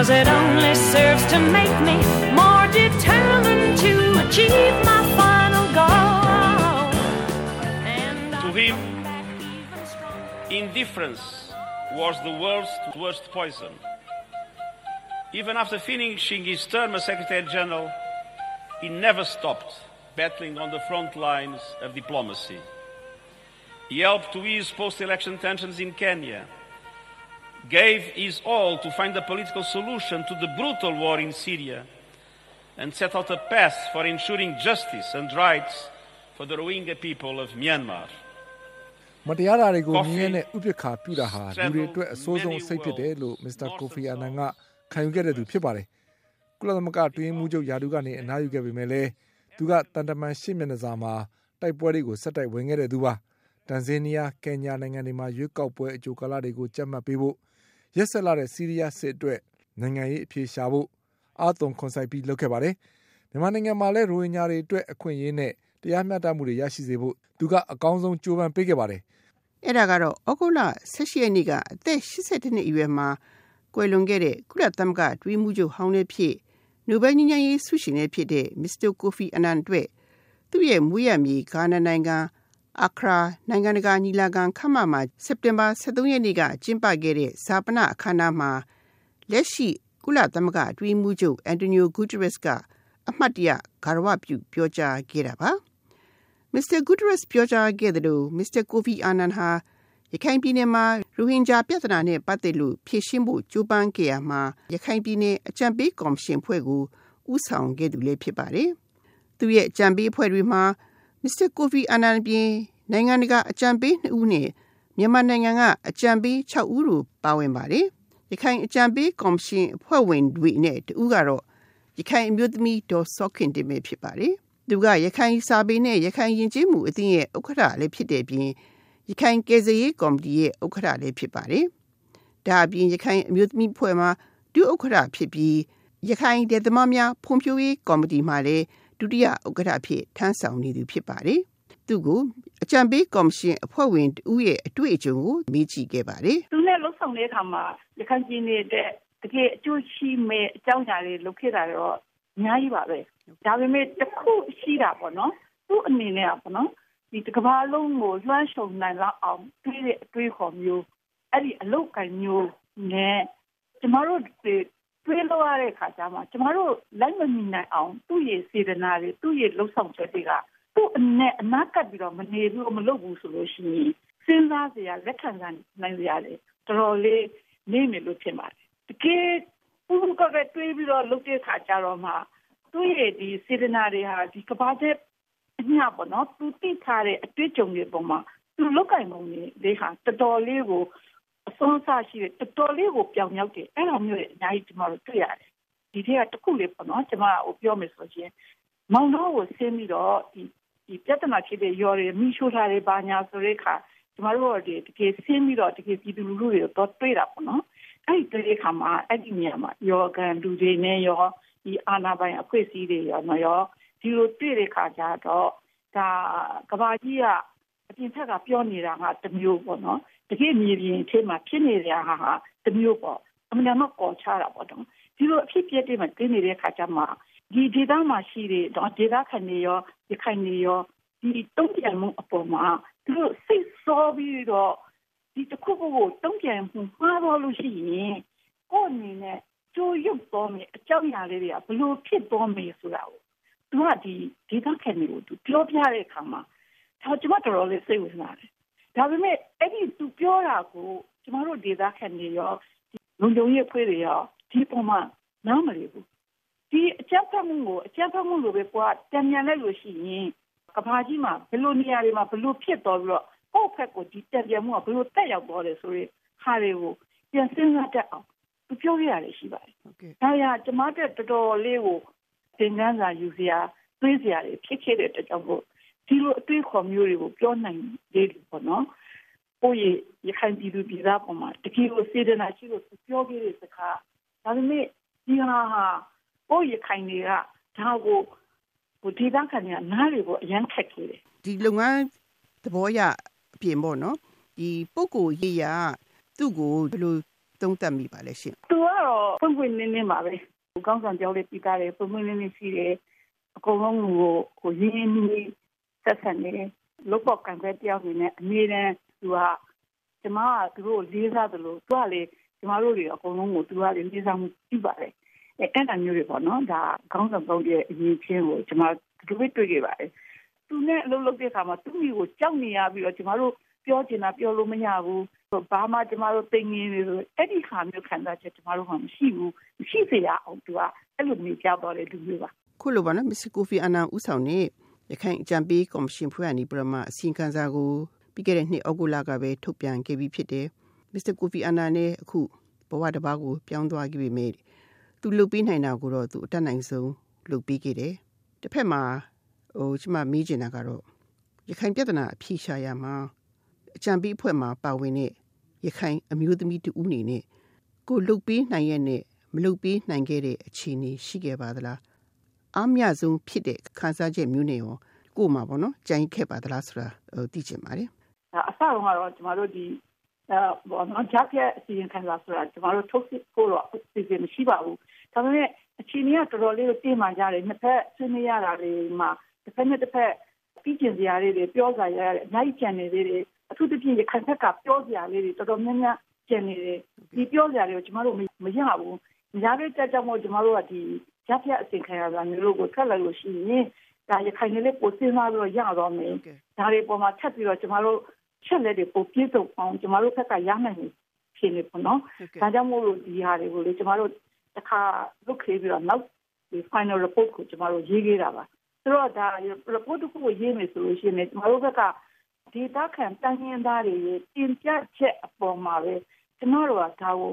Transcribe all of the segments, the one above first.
Cause it only serves to make me more determined to achieve my final goal. And To him, indifference was the world's worst poison. Even after finishing his term as Secretary General, he never stopped battling on the front lines of diplomacy. He helped to ease post election tensions in Kenya, gave his all to find a political solution to the brutal war in Syria, and set out a path for ensuring justice and rights for the Rohingya people of Myanmar. မတရားတာတွေကိုမြင်ရတဲ့ဥပက္ခပြုတာဟာလူတွေအတွက်အဆိုးဆုံးအစိတ်ဖြစ်တယ်လို့မစ္စတာကိုဖီအာနန်ကခံယူခဲ့တဲ့သူဖြစ်ပါတယ်။ကုလသမဂ္ဂတွင်းမှုချုပ်ယာတုကနေအနားယူခဲ့ပေမဲ့လည်းသူကတန်တမန်ရှစ်မျက်နှာစာမှာတိုက်ပွဲတွေကိုဆက်တိုက်ဝင်ခဲ့တဲ့သူပါ။တန်ဇေးနီးယား၊ကင်ညာနိုင်ငံတွေမှာရွေးကောက်ပွဲအကြိုကာလတွေကိုကြက်မှတ်ပေးဖို့ ရက်ဆက်လာတဲ့စီးရီးယားစစ်အတွက်နိုင်ငံရေးအပြေရှာဖို့အာသွန်ခွန်ဆိုင်ပြီးလုပ်ခဲ့ပါတယ်။မြန်မာနိုင်ငံမှာလည်းရိုဟင်ဂျာတွေအတွက်အခွင့်အရေးနဲ့တရားမျှတမှုတွေရရှိစေဖို့သူကအကောင်းဆုံးကြိုးပမ်းပေးခဲ့ပါတယ်။အဲ့ဒါကတော့ဩဂုတ်လ16ရက်နေ့ကအသက်82နှစ်အရွယ်မှာကွယ်လွန်ခဲ့တဲ့ကုလသမဂ္ဂတွင်းမှုချုပ်ဟောင်းလည်းဖြစ်နိုဘယ်ငြိမ်းချမ်းရေးဆုရှင်လည်းဖြစ်တဲ့မစ္စတာကိုဖီအနန်အတွက်သူ့ရဲ့မွေးရမြေဂါနာနိုင်ငံ အခရာနိုင်ငံတကာညီလာခံခမ်းမမှာစက်တင်ဘာ23ရက်နေ့ကကျင်းပခဲ့တဲ့ဇာပနအခမ်းအနားမှာလက်ရှိကုလသမဂ္ဂအတွင်းမှုချုပ်အန်တိုနီယိုဂူတရက်စ်ကအမှတ်တရဂါရဝပြုပြောကြားခဲ့တာပါမစ္စတာဂူတရက်စ်ပြောကြားခဲ့တယ်လို့မစ္စတာကိုဖီအာနန်ဟာရခိုင်ပြည်နယ်မှာရိုဟင်ဂျာပြဿနာနဲ့ပတ်သက်လို့ဖြေရှင်းဖို့ကြိုးပမ်းခဲ့ရမှာရခိုင်ပြည်နယ်အကြံပေးကော်မရှင်ဖွဲ့ကိုဥဆောင်ခဲ့သူလည်းဖြစ်ပါတယ်။သူရဲ့အကြံပေးအဖွဲ့တွေမှာ မစ္စတာကိုဖီအာနန်ပြင်နိုင်ငံတကာအကြံပေး2ဦးနဲ့မြန်မာနိုင်ငံကအကြံပေး6ဦးတို့ပါဝင်ပါတယ်။ရခိုင်အကြံပေးကော်မရှင်အဖွဲ့ဝင်တွေနဲ့တဦးကတော့ရခိုင်အမျိုးသမီးဒေါ်စောခင်တင်ပဲဖြစ်ပါတယ်။သူကရခိုင်စာပေနဲ့ရခိုင်ယဉ်ကျေးမှုအသင်းရဲ့ဥက္ကဋ္ဌလည်းဖြစ်တဲ့ပြင်ရခိုင်ကယ်ဆယ်ရေးကော်မတီရဲ့ဥက္ကဋ္ဌလည်းဖြစ်ပါတယ်။ဒါအပြင်ရခိုင်အမျိုးသမီးဖွဲ့မှာဒုဥက္ကဋ္ဌဖြစ်ပြီးရခိုင်ဒေသမားများဖွံ့ဖြိုးရေးကော်မတီမှာလည်း ဒုတိယဥက္ကဋ္ဌဖြစ်ထမ်းဆောင်နေသူဖြစ်ပါတယ်။သူကိုအကြံပေးကော်မရှင်အဖွဲ့ဝင်တူရဲ့အတွေ့အကြုံကိုမေးကြည့်ခဲ့ပါတယ်သူနဲ့လှုပ်ဆောင်တဲ့အခါမှာရခိုင်ပြည်နယ်တဲ့တကယ်အကျိုးရှိမဲ့အကြောင်းအရာတွေလုပ်ခဲ့တာတော့အများကြီးပါပဲဒါပေမဲ့တစ်ခုရှိတာပေါ့နော်သူ့အနေနဲ့ပေါ့နော်ဒီတစ်ကမ္ဘာလုံးကိုလွှမ်းခြုံနိုင်လောက်အောင်တွေးတဲ့အတွေးခေါ်မျိုးအဲ့ဒီအလုတ်ကံမျိုးနဲ့ကျမတို့ တွေတွေးလို့ရတဲ့ခါကျမှကျမတို့လိုက်မမီနိုင်အောင်သူ့ရဲ့စေတနာတွေသူ့ရဲ့လှုပ်ဆောင်ချက်တွေကသူ့အနဲ့အနာကပ်ပြီးတော့မနေဘူးမလုပ်ဘူးဆိုလို့ရှိရင်စဉ်းစားစရာလက်ခံနိုင်စရာတွေတော်တော်လေးနေမယ်လို့ထင်ပါတယ်တကယ်ဘုံကကတွေးပြီးတော့လုပ်တဲ့ခါကျတော့မှသူ့ရဲ့ဒီစေတနာတွေဟာဒီကဘာတဲ့အညပေါ့နော်သူတိထားတဲ့အတွေ့အကြုံတွေပုံမှာသူလောက်ကင်ပုံတွေလေးဟာတော်တော်လေးကို အဆုံးအစရှိတဲ့တော်တော်လေးကိုပြောင်မြောက်တယ်အဲ့လိုမျိုးအများကြီးကျွန်တော်တို့တွေ့ရတယ်ဒီထက်ကတစ်ခုလေးပေါ့နော်ကျွန်မဟိုပြောမယ်ဆိုရင်မောင်တော်ကိုဆင်းပြီးတော့ဒီဒီပြဿနာဖြစ်တဲ့ရော်တွေမိရှိုးထားတဲ့ဘာညာဆိုတဲ့အခါကျမတို့ဒီတကယ်ဆင်းပြီးတော့တကယ်ပြည်သူလူထုတွေတော့တွေ့တာပေါ့နော်အဲ့ဒီတဲ့အခါမှာအဲ့ဒီနေရာမှာယောဂန်လူတွေနဲ့ရောဒီအာနာပိုင်အဖွဲ့အစည်းတွေရောနော်ရောဒီလိုတွေ့တဲ့ခါကျတော့ဒါကဘာကြီးကအပြင်ထက်ကပြောနေတာကတမျိုးပေါ့နော် တကယ်မြေပြင်အထက်မှာဖြစ်နေတဲ့ဟာဟာတမျိုးပေါ့အမှန်တမ်းကောချတာပေါ့နော်ဒီလိုအဖြစ်ပြတဲ့မှာတင်းနေတဲ့ခါကျမှဒီဒေသမှာရှိတဲ့ဒေသခံတွေရောရခိုင်တွေရောဒီတုံ့ပြန်မှုအပေါ်မှာသူတို့စိတ်ဆောပြီးတော့ဒီတစ်ခုခုကိုတုံ့ပြန်မှုမှားတော့လို့ရှိရင်ကိုယ့်အနေနဲ့ကြိုးရုပ်တော်မယ်အကြောင်းအရာလေးတွေကဘလို့ဖြစ်တော်မယ်ဆိုတာကိုသူကဒီဒေသခံတွေကိုသူပြောပြတဲ့အခါမှာဒါကျွန်မတော်တော်လေးစိတ်ဝင်စားတယ် ဒါပေမဲ့အဲ့ဒီသူပြောတာကိုကျမတို့ဒေသခံတွေရောလုံခြုံရေးအဖွဲ့တွေရောဒီပုံမှာနားမလည်ဘူးဒီအကြမ်းဖက်မှုကိုအကြမ်းဖက်မှုလိုပဲကွာတံမြန်လိုက်လို့ရှိရင်ကဘာကြီးမှာဘယ်လိုနေရာတွေမှာဘယ်လိုဖြစ်တော်ပြီးတော့ကိုယ့်ဖက်ကိုဒီတံပြန်မှုကဘယ်လိုတက်ရောက်သွားတယ်ဆိုရင်ဟာတွေကိုပြန်စဉ်းစားတတ်အောင်သူပြောရရတယ်ရှိပါတယ်ဟုတ်ကဲ့ဒါရကျမတို့တော်တော်လေးကိုသင်ခန်းစာယူစရာတွေးစရာတွေဖြစ်ခဲ့တဲ့အတွက်ကြောင့်မို့ ဒီလိုအတွေ့အခေါ်မျိုးတွေကိုပြောနိုင်သေးတယ်ပေါ့နော်။ကိုယ့်ရဲ့ရခိုင်ပြည်သူပြည်သားပေါ်မှာတကယ်ကိုစေတနာရှိလို့သူပြောခဲ့တဲ့စကားဒါပေမဲ့ဒီဟာဟာကိုယ့်ရခိုင်တွေကဒါကိုဟိုဒီသားခံတွေကနားတွေကိုအရန်ခက်ခဲ့တယ်ဒီလုပ်ငန်းသဘောရအပြင်ပေါ့နော်ဒီပုဂ္ဂိုလ်ရေးရသူ့ကိုဘယ်လိုသုံးသပ်မိပါလဲရှင်သူကတော့ဖွင့်ဖွင့်လင်းလင်းပါပဲကောင်းဆောင်ကြောင်းလေးပြီးသားတယ်ဖွင့်ဖွင့်လင်းလင်းရှိတယ်အကုန်လုံးကိုကိုရင်းရင်းနှီးနှီး ဆက်ဆံနေလို့ပေါ့ကံပဲတယောက်နေနဲ့အမြဲတမ်းသူကကျမကသူတို့လေးစားတယ်လို့သူကလေကျမတို့တွေအကုန်လုံးကိုသူကလေလေးစားမှုပြုပါတယ်အဲအဲ့ဒါမျိုးတွေပေါ့နော်ဒါကောင်းဆောင်ကောင်းရဲ့အရေးချင်းကိုကျမတို့တွေ့တွေ့ခဲ့ပါတယ်သူနဲ့အလုပ်လုပ်တဲ့အခါမှာသူ့မိကိုကြောက်နေရပြီးတော့ကျမတို့ပြောချင်တာပြောလို့မရဘူးဘာမှကျမတို့သိငင်းနေလို့အဲ့ဒီခါမျိုးခံစားချက်ကျမတို့ကမရှိဘူးမရှိစေရအောင်သူကအဲ့လိုမျိုးကြောက်တော့တဲ့လူမျိုးပါခုလိုပါနော်မစ္စကိုဖီအာနန်ဦးဆောင်နေ ရခိုင်အကြံပေးကော်မရှင်ဖွဲ့အနေပြမအစီရင်ခံစာကိုပြီးခဲ့တဲ့နှစ်ဩဂုတ်လကပဲထုတ်ပြန်ခဲ့ပြီးဖြစ်တယ်မစ္စကိုဖီအာနန်နဲ့အခုဘဝတစ်ပါးကိုပြောင်းသွားခဲ့ပြီမဲ့သူလုပ်ပြီးနိုင်တာကိုတော့သူအတက်နိုင်ဆုံးလုပ်ပြီးခဲ့တယ်တစ်ဖက်မှာဟိုကျမမေးချင်တာကတော့ရခိုင်ပြဿနာအဖြေရှာရမှာအကြံပေးအဖွဲ့မှာပါဝင်တဲ့ရခိုင်အမျိုးသမီးတူဦးနေနဲ့ကိုလုတ်ပေးနိုင်ရဲ့နဲ့မလုတ်ပေးနိုင်ခဲ့တဲ့အခြေအနေရှိခဲ့ပါသလား အားမြဆုံးဖြစ်တဲ့ခန်းစားချက်မျိုးနဲ့ရောကို့မှာပေါ့နော်ကြိုင်ခဲ့ပါသလားဆိုတာဟိုသိချင်ပါတယ်ဒါအစတော့ကတော့ကျမတို့ဒီအဲဘောနော်ဂျက်ရဲ့အစီရင်ခံစာဆိုတာကျမတို့ထုတ်ဖို့တော့အစီအစဉ်မရှိပါဘူးဒါပေမဲ့အချိန်ကြီးကတော်တော်လေးကိုတင်းမှန်ကြတယ်နှစ်ဖက်ဆွေးနွေးရတာတွေမှာတစ်ဖက်နဲ့တစ်ဖက်ပြီးကျင်စရာလေးတွေပြောကြရရတယ်အများကြီးကြံနေသေးတယ်အထူးသဖြင့်ရခိုင်ဘက်ကပြောစရာလေးတွေတော်တော်များများကျန်နေတယ်ဒီပြောစရာတွေကိုကျမတို့မရဘူးမရတဲ့ကြကြောင့်မို့ကျမတို့ကဒီ ဂျက်ရဲ့အစီရင်ခံစာမျိုးလို့ကိုထွက်လာလို့ရှိရင်ဒါရခိုင်လေးပိုစဉ်းစားပြီးတော့ရတော့မယ်ဒါတွေပေါ်မှာထပ်ပြီးတော့ကျမတို့ချက်လက်တွေပိုပြည့်စုံအောင်ကျမတို့ဘက်ကရနိုင်နေဖြစ်နေပေါ့နော်ဒါကြောင့်မို့လို့ဒီဟာတွေကိုလေကျမတို့တစ်ခါလုတ်ခေးပြီးတော့နောက်ဒီ final report ကိုကျမတို့ရေးခဲ့တာပါဆိုတော့ဒါ report တစ်ခုကိုရေးမယ်ဆိုလို့ရှိရင်ကျမတို့ဘက်ကဒေတာခံတန်းရင်းသားတွေရဲ့တင်ပြချက်အပေါ်မှာပဲကျမတို့ကဒါကို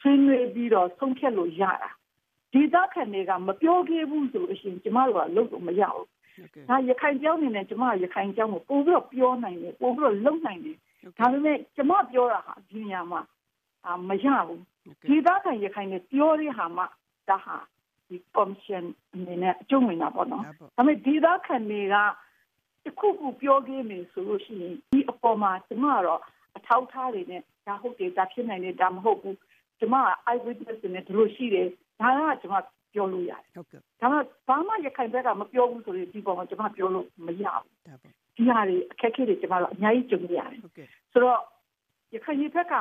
ဆွေးနွေးပြီးတော့ဆုံးဖြတ်လို့ရတာ ဒေတာခံတွေကမပြောခဲ့ဘူးဆိုလို့ရှိရင်ကျမတို့ကလုပ်လို့မရဘူးဒါရခိုင်ကျောင်းနေနဲ့ကျမရခိုင်ကျောင်းကိုပို့ပြီးတော့ပြောနိုင်တယ်ပို့ပြီးတော့လုပ်နိုင်တယ်ဒါပေမဲ့ကျမပြောတာဟာဒီနေရာမှာအာမရဘူးဒီသားခံရခိုင်နဲ့ပြောတဲ့ဟာမှဒါဟာဒီ commission အနေနဲ့အကျုံးဝင်တာပေါ့နော်ဒါပေမဲ့ဒီသားခံတွေကတခုခုပြောခဲ့မယ်ဆိုလို့ရှိရင်ဒီအပေါ်မှာကျမကတော့အထောက်ထားတွေနဲ့ဒါဟုတ်တယ်ဒါဖြစ်နိုင်တယ်ဒါမဟုတ်ဘူးကျမက eye witness တွေနဲ့ဒီလိုရှိတယ် ဒါကကျမပြောလို့ရတယ်ဟုတ်ကဲ့ဒါမှဘာမှရခိုင်ဘက်ကမပြောဘူးဆိုရင်ဒီပေါ်မှာကျမပြောလို့မရဘူးဒါပေါ့ဒီဟာတွေအခက်အခဲတွေကျမတို့အများကြီးကြုံရတယ်ဟုတ်ကဲ့ဆိုတော့ရခိုင်ပြည်ဘက်က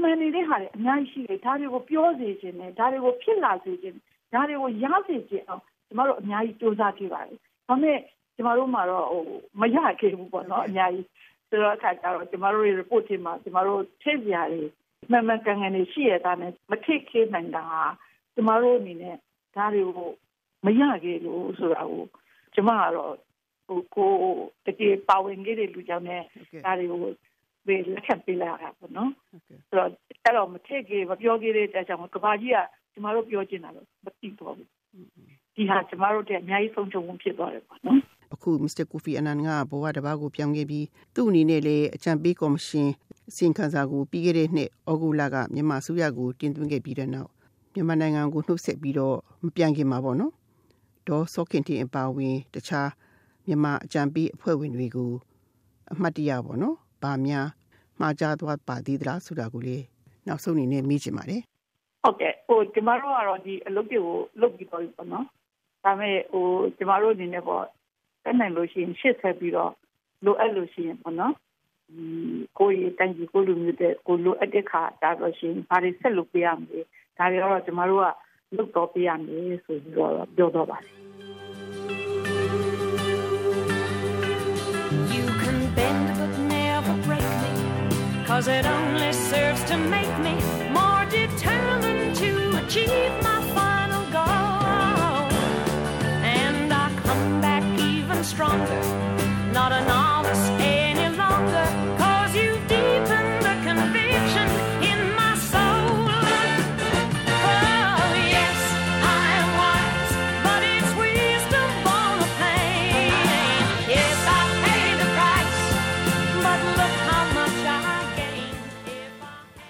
မှန်နေတဲ့ဟာတွေအများကြီးရှိတယ်ဒါတွေကိုပြောစေခြင်းနဲ့ဒါတွေကိုဖြစ်လာစေခြင်းဒါတွေကိုရစေခြင်းအောင်ကျမတို့အများကြီးစူးစမ်းကြည့်ပါတယ်ဒါပေမဲ့ကျမတို့မှာတော့ဟိုမရခဲ့ဘူးပေါ့နော်အများကြီးဆိုတော့အခါကျတော့ကျမတို့ရဲ့ report ထဲမှာကျမတို့ထည့်စရာတွေမှန်မှန်ကန်ကန်နေရှိရတာနဲ့မထိတ်ခဲနိုင်တာဟာ ကျမတို့အနေနဲ့ဒါတွေကိုမရခဲ့လို့ဆိုတာကိုကျမကတော့ဟိုကိုတကယ်ပါဝင်ခဲ့တဲ့လူကြောင့်နဲ့ဟုတ်ကဲ့ဒါတွေကိုပဲလက်ခံပေးလိုက်ရတာပေါ့နော်ဟုတ်ကဲ့ဆိုတော့အဲ့တော့မထည့်ကြီးမပြောကြီးတဲ့အတွက်ကြောင့်ကဘာကြီးကကျမတို့ပြောချင်တာလို့မသိတော့ဘူးဒီဟာကျမတို့တဲ့အများကြီးဆုံးချုံမှုဖြစ်သွားတယ်ပေါ့နော်အခုမစ္စတာကိုဖီအနန်ကဘဝတစ်ပါးကိုပြောင်းခဲ့ပြီးသူ့အနေနဲ့လည်းအကြံပေးကော်မရှင်အစီရင်ခံစာကိုပြီးခဲ့တဲ့နှစ်ဩဂုတ်လကမြန်မာအစိုးရကိုတင်သွင်းခဲ့ပြီးတဲ့နောက် မြန်မာနိုင်ငံကိုနှုတ်ဆက်ပြီးတော့မပြန်ခင်မှာပေါ့နော်ဒေါ်စောခင်တင်အပါအဝင်တခြားမြန်မာအကြံပေးအဖွဲ့ဝင်တွေကိုအမှတ်တရပေါ့နော်ဗာများမှားကြသွားပါသေးသလားဆိုတာကိုလေနောက်ဆုံးအနေနဲ့မေးချင်ပါတယ်ဟုတ်ကဲ့ဟိုကျမတို့ကတော့ဒီအလုပ်တွေကိုလုပ်ပြီးတော့ပြီပေါ့နော်ဒါပေမဲ့ဟိုကျမတို့အနေနဲ့ပေါ့တက်နိုင်လို့ရှိရင်ရှစ်ဆက်ပြီးတော့လိုအပ်လို့ရှိရင်ပေါ့နော်ဒီကိုယ်ရတန်ကြီးကိုလူမျိုးတဲ့ကိုလိုအပ်တဲ့ခါဒါတော့ရှိရင်ဘာတွေဆက်လုပ်ပေးရမလဲ ဒါတွေတော့ကျမတို့ကလုပ်တော့ပြရမယ်ဆိုပြီးတော့ပြောတော့ပါတယ် You can bend but never break me cause it only serves to make me more determined to achieve my final goal. And I come back even stronger